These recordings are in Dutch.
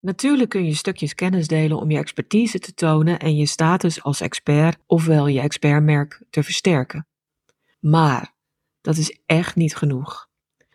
Natuurlijk kun je stukjes kennis delen om je expertise te tonen en je status als expert ofwel je expertmerk te versterken. Maar dat is echt niet genoeg.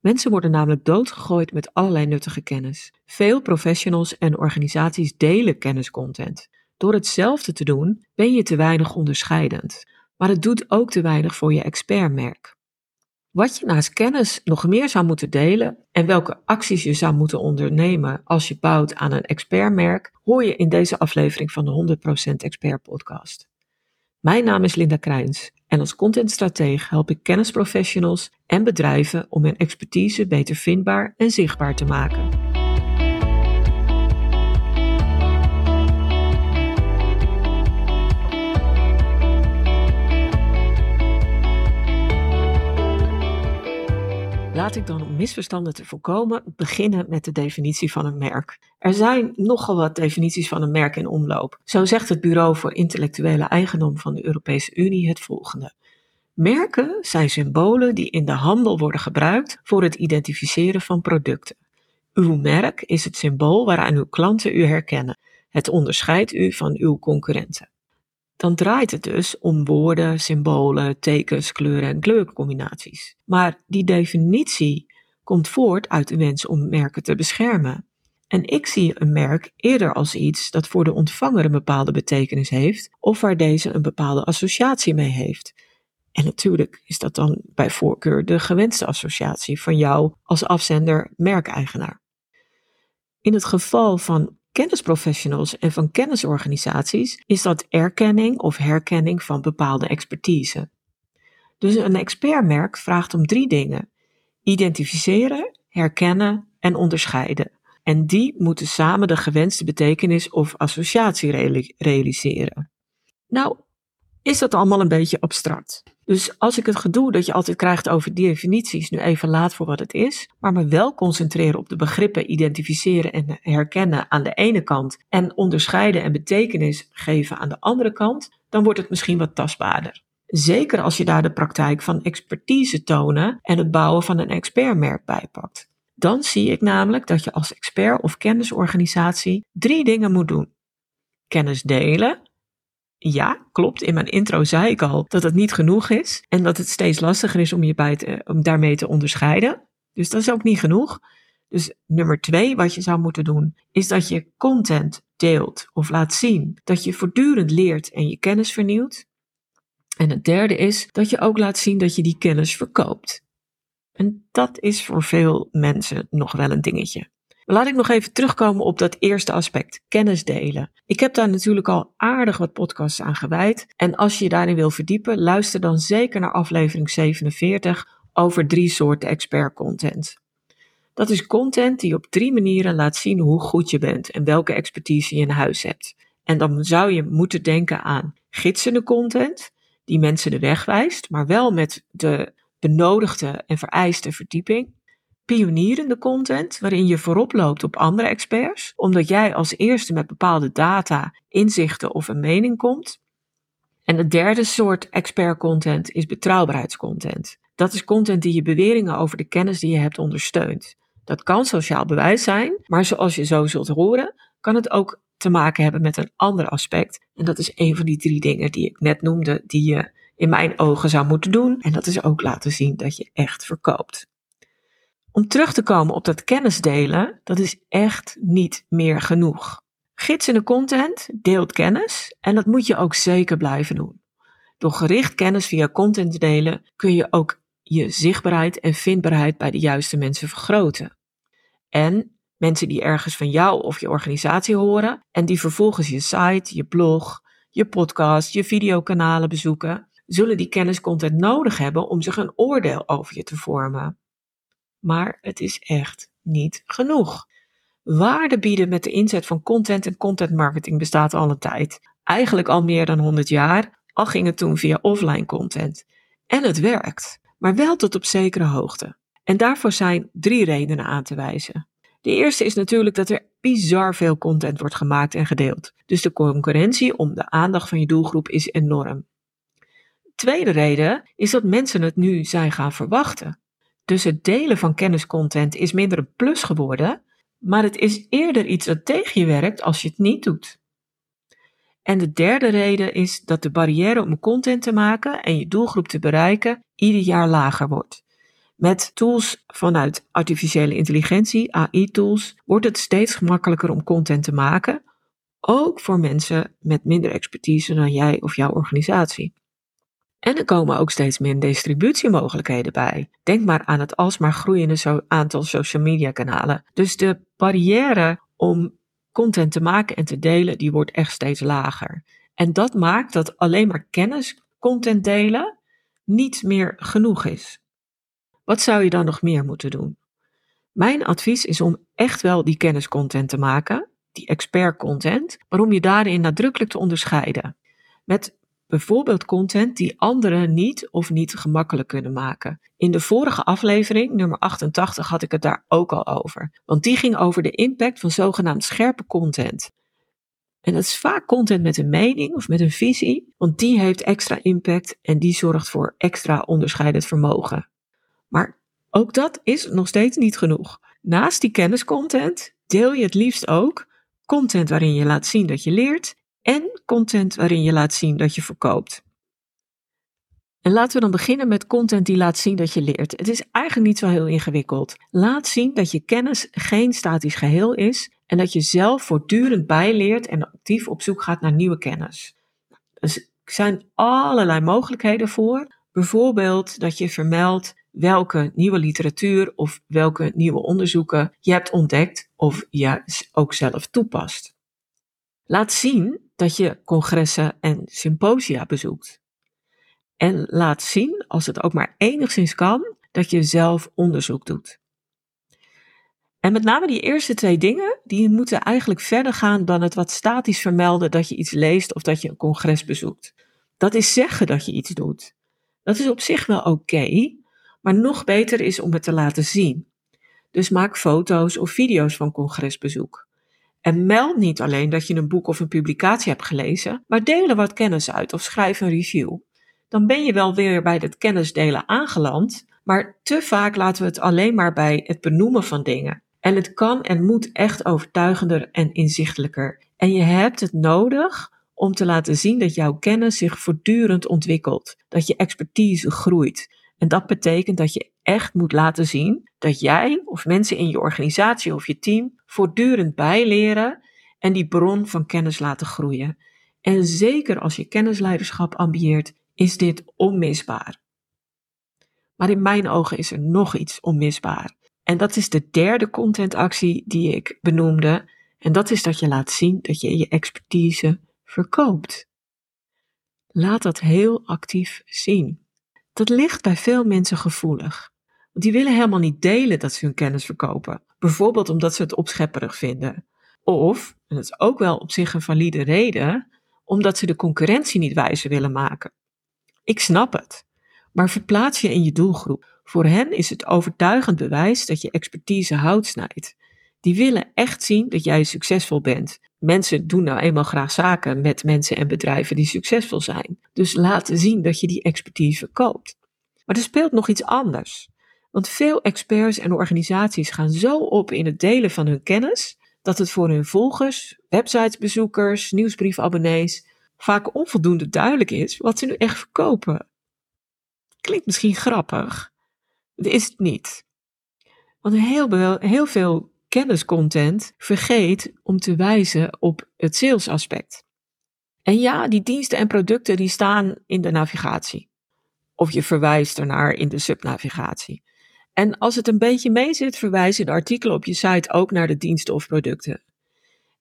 Mensen worden namelijk doodgegooid met allerlei nuttige kennis. Veel professionals en organisaties delen kenniscontent. Door hetzelfde te doen ben je te weinig onderscheidend, maar het doet ook te weinig voor je expertmerk. Wat je naast kennis nog meer zou moeten delen en welke acties je zou moeten ondernemen als je bouwt aan een expertmerk, hoor je in deze aflevering van de 100% Expert Podcast. Mijn naam is Linda Krijns en als contentstratege help ik kennisprofessionals en bedrijven om hun expertise beter vindbaar en zichtbaar te maken. Laat ik dan om misverstanden te voorkomen beginnen met de definitie van een merk. Er zijn nogal wat definities van een merk in omloop. Zo zegt het Bureau voor Intellectuele Eigendom van de Europese Unie het volgende. Merken zijn symbolen die in de handel worden gebruikt voor het identificeren van producten. Uw merk is het symbool waaraan uw klanten u herkennen. Het onderscheidt u van uw concurrenten dan draait het dus om woorden, symbolen, tekens, kleuren en kleurcombinaties. Maar die definitie komt voort uit de wens om merken te beschermen. En ik zie een merk eerder als iets dat voor de ontvanger een bepaalde betekenis heeft of waar deze een bepaalde associatie mee heeft. En natuurlijk is dat dan bij voorkeur de gewenste associatie van jou als afzender merkeigenaar. In het geval van kennisprofessionals en van kennisorganisaties is dat erkenning of herkenning van bepaalde expertise. Dus een expertmerk vraagt om drie dingen: identificeren, herkennen en onderscheiden. En die moeten samen de gewenste betekenis of associatie realiseren. Nou, is dat allemaal een beetje abstract. Dus als ik het gedoe dat je altijd krijgt over definities nu even laat voor wat het is, maar me wel concentreren op de begrippen identificeren en herkennen aan de ene kant en onderscheiden en betekenis geven aan de andere kant, dan wordt het misschien wat tastbaarder. Zeker als je daar de praktijk van expertise tonen en het bouwen van een expertmerk bij pakt. Dan zie ik namelijk dat je als expert of kennisorganisatie drie dingen moet doen. Kennis delen, ja, klopt. In mijn intro zei ik al dat het niet genoeg is en dat het steeds lastiger is om je bij te, om daarmee te onderscheiden. Dus dat is ook niet genoeg. Dus nummer twee, wat je zou moeten doen, is dat je content deelt of laat zien. Dat je voortdurend leert en je kennis vernieuwt. En het derde is dat je ook laat zien dat je die kennis verkoopt. En dat is voor veel mensen nog wel een dingetje. Laat ik nog even terugkomen op dat eerste aspect, kennis delen. Ik heb daar natuurlijk al aardig wat podcasts aan gewijd. En als je je daarin wil verdiepen, luister dan zeker naar aflevering 47 over drie soorten expert content. Dat is content die op drie manieren laat zien hoe goed je bent en welke expertise je in huis hebt. En dan zou je moeten denken aan gidsende content, die mensen de weg wijst, maar wel met de benodigde en vereiste verdieping pionierende content waarin je voorop loopt op andere experts, omdat jij als eerste met bepaalde data, inzichten of een mening komt. En het derde soort expert content is betrouwbaarheidscontent. Dat is content die je beweringen over de kennis die je hebt ondersteunt. Dat kan sociaal bewijs zijn, maar zoals je zo zult horen, kan het ook te maken hebben met een ander aspect. En dat is een van die drie dingen die ik net noemde, die je in mijn ogen zou moeten doen. En dat is ook laten zien dat je echt verkoopt. Om terug te komen op dat kennis delen, dat is echt niet meer genoeg. Gidsende content deelt kennis en dat moet je ook zeker blijven doen. Door gericht kennis via content delen kun je ook je zichtbaarheid en vindbaarheid bij de juiste mensen vergroten. En mensen die ergens van jou of je organisatie horen en die vervolgens je site, je blog, je podcast, je videokanalen bezoeken, zullen die kenniscontent nodig hebben om zich een oordeel over je te vormen maar het is echt niet genoeg. Waarde bieden met de inzet van content en content marketing bestaat al een tijd. Eigenlijk al meer dan 100 jaar, al ging het toen via offline content. En het werkt, maar wel tot op zekere hoogte. En daarvoor zijn drie redenen aan te wijzen. De eerste is natuurlijk dat er bizar veel content wordt gemaakt en gedeeld. Dus de concurrentie om de aandacht van je doelgroep is enorm. tweede reden is dat mensen het nu zijn gaan verwachten. Dus het delen van kenniscontent is minder een plus geworden, maar het is eerder iets dat tegen je werkt als je het niet doet. En de derde reden is dat de barrière om content te maken en je doelgroep te bereiken ieder jaar lager wordt. Met tools vanuit artificiële intelligentie, AI-tools, wordt het steeds gemakkelijker om content te maken, ook voor mensen met minder expertise dan jij of jouw organisatie. En er komen ook steeds meer distributiemogelijkheden bij. Denk maar aan het alsmaar groeiende aantal social media kanalen. Dus de barrière om content te maken en te delen, die wordt echt steeds lager. En dat maakt dat alleen maar kennis content delen niet meer genoeg is. Wat zou je dan nog meer moeten doen? Mijn advies is om echt wel die kenniscontent te maken, die expert content, maar om je daarin nadrukkelijk te onderscheiden. Met bijvoorbeeld content die anderen niet of niet gemakkelijk kunnen maken. In de vorige aflevering, nummer 88, had ik het daar ook al over. Want die ging over de impact van zogenaamd scherpe content. En dat is vaak content met een mening of met een visie, want die heeft extra impact en die zorgt voor extra onderscheidend vermogen. Maar ook dat is nog steeds niet genoeg. Naast die kenniscontent deel je het liefst ook content waarin je laat zien dat je leert en content waarin je laat zien dat je verkoopt. En laten we dan beginnen met content die laat zien dat je leert. Het is eigenlijk niet zo heel ingewikkeld. Laat zien dat je kennis geen statisch geheel is en dat je zelf voortdurend bijleert en actief op zoek gaat naar nieuwe kennis. Dus er zijn allerlei mogelijkheden voor. Bijvoorbeeld dat je vermeldt welke nieuwe literatuur of welke nieuwe onderzoeken je hebt ontdekt of je ook zelf toepast. Laat zien dat je congressen en symposia bezoekt. En laat zien, als het ook maar enigszins kan, dat je zelf onderzoek doet. En met name die eerste twee dingen, die moeten eigenlijk verder gaan dan het wat statisch vermelden dat je iets leest of dat je een congres bezoekt. Dat is zeggen dat je iets doet. Dat is op zich wel oké, maar nog beter is om het te laten zien. Dus maak foto's of video's van congresbezoek. En meld niet alleen dat je een boek of een publicatie hebt gelezen, maar deel er wat kennis uit of schrijf een review. Dan ben je wel weer bij het kennisdelen aangeland, maar te vaak laten we het alleen maar bij het benoemen van dingen. En het kan en moet echt overtuigender en inzichtelijker. En je hebt het nodig om te laten zien dat jouw kennis zich voortdurend ontwikkelt, dat je expertise groeit. En dat betekent dat je echt moet laten zien dat jij of mensen in je organisatie of je team voortdurend bijleren en die bron van kennis laten groeien. En zeker als je kennisleiderschap ambieert, is dit onmisbaar. Maar in mijn ogen is er nog iets onmisbaar. En dat is de derde contentactie die ik benoemde. En dat is dat je laat zien dat je je expertise verkoopt. Laat dat heel actief zien. Dat ligt bij veel mensen gevoelig. Want die willen helemaal niet delen dat ze hun kennis verkopen. Bijvoorbeeld omdat ze het opschepperig vinden. Of, en dat is ook wel op zich een valide reden, omdat ze de concurrentie niet wijzer willen maken. Ik snap het. Maar verplaats je in je doelgroep. Voor hen is het overtuigend bewijs dat je expertise hout snijdt. Die willen echt zien dat jij succesvol bent. Mensen doen nou eenmaal graag zaken met mensen en bedrijven die succesvol zijn. Dus laten zien dat je die expertise verkoopt. Maar er speelt nog iets anders. Want veel experts en organisaties gaan zo op in het delen van hun kennis dat het voor hun volgers, websitesbezoekers, nieuwsbriefabonnees vaak onvoldoende duidelijk is wat ze nu echt verkopen. Klinkt misschien grappig, dat is het niet. Want heel, heel veel kenniscontent vergeet om te wijzen op het salesaspect. En ja, die diensten en producten die staan in de navigatie. Of je verwijst ernaar in de subnavigatie. En als het een beetje mee zit, verwijzen de artikelen op je site ook naar de diensten of producten.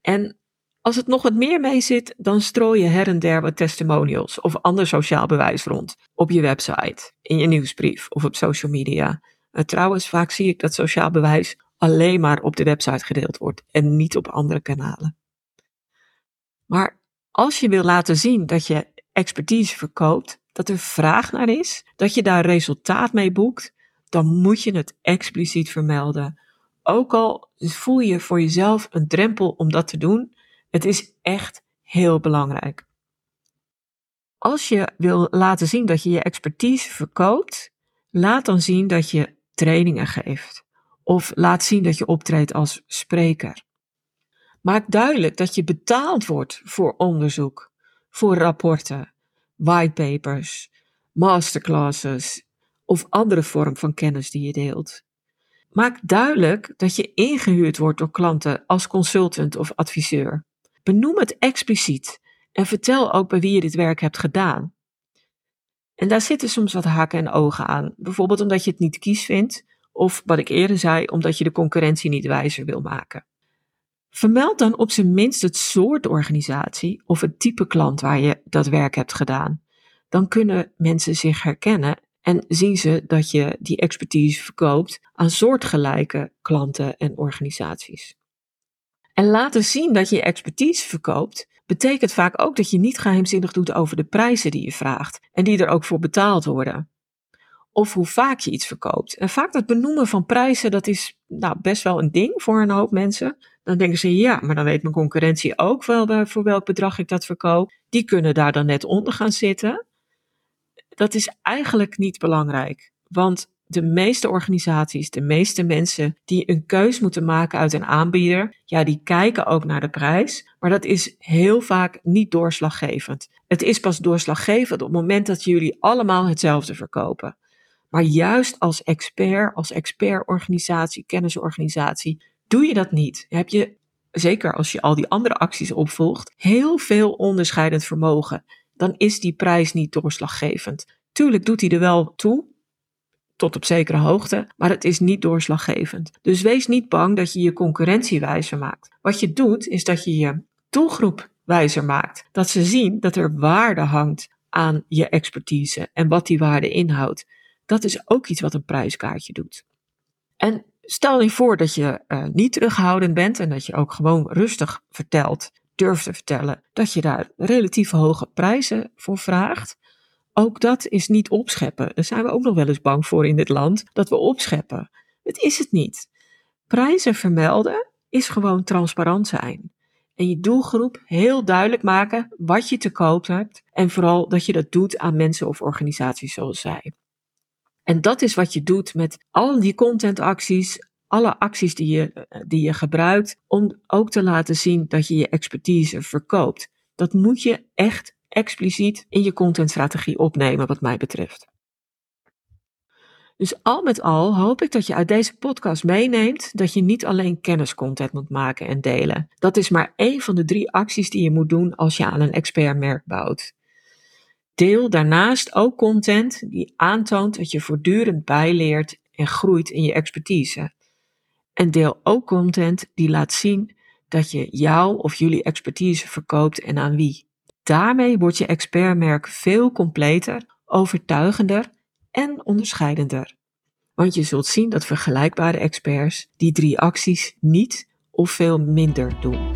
En als het nog wat meer mee zit, dan strooi je her en der wat testimonials of ander sociaal bewijs rond op je website, in je nieuwsbrief of op social media. En trouwens, vaak zie ik dat sociaal bewijs alleen maar op de website gedeeld wordt en niet op andere kanalen. Maar als je wil laten zien dat je expertise verkoopt, dat er vraag naar is, dat je daar resultaat mee boekt, dan moet je het expliciet vermelden. Ook al voel je voor jezelf een drempel om dat te doen, het is echt heel belangrijk. Als je wil laten zien dat je je expertise verkoopt, laat dan zien dat je trainingen geeft Of laat zien dat je optreedt als spreker. Maak duidelijk dat je betaald wordt voor onderzoek, voor rapporten, whitepapers, masterclasses of andere vorm van kennis die je deelt. Maak duidelijk dat je ingehuurd wordt door klanten als consultant of adviseur. Benoem het expliciet en vertel ook bij wie je dit werk hebt gedaan. En daar zitten soms wat haken en ogen aan. Bijvoorbeeld omdat je het niet kies vindt, of wat ik eerder zei, omdat je de concurrentie niet wijzer wil maken. Vermeld dan op zijn minst het soort organisatie of het type klant waar je dat werk hebt gedaan. Dan kunnen mensen zich herkennen en zien ze dat je die expertise verkoopt aan soortgelijke klanten en organisaties. En laten zien dat je expertise verkoopt, betekent vaak ook dat je niet geheimzinnig doet over de prijzen die je vraagt en die er ook voor betaald worden. Of hoe vaak je iets verkoopt. En vaak dat benoemen van prijzen, dat is nou, best wel een ding voor een hoop mensen. Dan denken ze, ja, maar dan weet mijn concurrentie ook wel voor welk bedrag ik dat verkoop. Die kunnen daar dan net onder gaan zitten. Dat is eigenlijk niet belangrijk. Want de meeste organisaties, de meeste mensen die een keus moeten maken uit een aanbieder, ja, die kijken ook naar de prijs, maar dat is heel vaak niet doorslaggevend. Het is pas doorslaggevend op het moment dat jullie allemaal hetzelfde verkopen. Maar juist als expert, als expertorganisatie, kennisorganisatie, doe je dat niet. Heb je, zeker als je al die andere acties opvolgt, heel veel onderscheidend vermogen. Dan is die prijs niet doorslaggevend. Tuurlijk doet hij er wel toe, tot op zekere hoogte, maar het is niet doorslaggevend. Dus wees niet bang dat je je concurrentie wijzer maakt. Wat je doet, is dat je je doelgroep wijzer maakt. Dat ze zien dat er waarde hangt aan je expertise en wat die waarde inhoudt. Dat is ook iets wat een prijskaartje doet. En stel je voor dat je uh, niet terughoudend bent en dat je ook gewoon rustig vertelt, durft te vertellen, dat je daar relatief hoge prijzen voor vraagt. Ook dat is niet opscheppen. Daar zijn we ook nog wel eens bang voor in dit land, dat we opscheppen. Het is het niet. Prijzen vermelden is gewoon transparant zijn. En je doelgroep heel duidelijk maken wat je te koop hebt. En vooral dat je dat doet aan mensen of organisaties zoals zij. En dat is wat je doet met al die contentacties, alle acties die je, die je gebruikt, om ook te laten zien dat je je expertise verkoopt. Dat moet je echt expliciet in je contentstrategie opnemen, wat mij betreft. Dus al met al hoop ik dat je uit deze podcast meeneemt dat je niet alleen kenniscontent moet maken en delen. Dat is maar één van de drie acties die je moet doen als je aan een expertmerk bouwt. Deel daarnaast ook content die aantoont dat je voortdurend bijleert en groeit in je expertise. En deel ook content die laat zien dat je jou of jullie expertise verkoopt en aan wie. Daarmee wordt je expertmerk veel completer, overtuigender en onderscheidender. Want je zult zien dat vergelijkbare experts die drie acties niet of veel minder doen.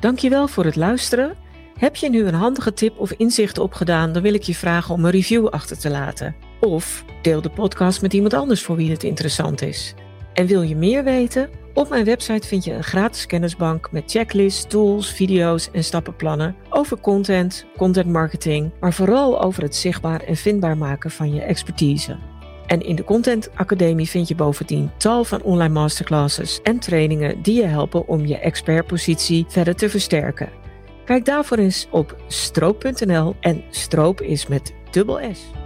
Dankjewel voor het luisteren. Heb je nu een handige tip of inzicht opgedaan, dan wil ik je vragen om een review achter te laten. Of deel de podcast met iemand anders voor wie het interessant is. En wil je meer weten? Op mijn website vind je een gratis kennisbank met checklists, tools, video's en stappenplannen over content, content marketing, maar vooral over het zichtbaar en vindbaar maken van je expertise. En in de Content Academie vind je bovendien tal van online masterclasses en trainingen die je helpen om je expertpositie verder te versterken. Kijk daarvoor eens op stroop.nl en stroop is met dubbel S.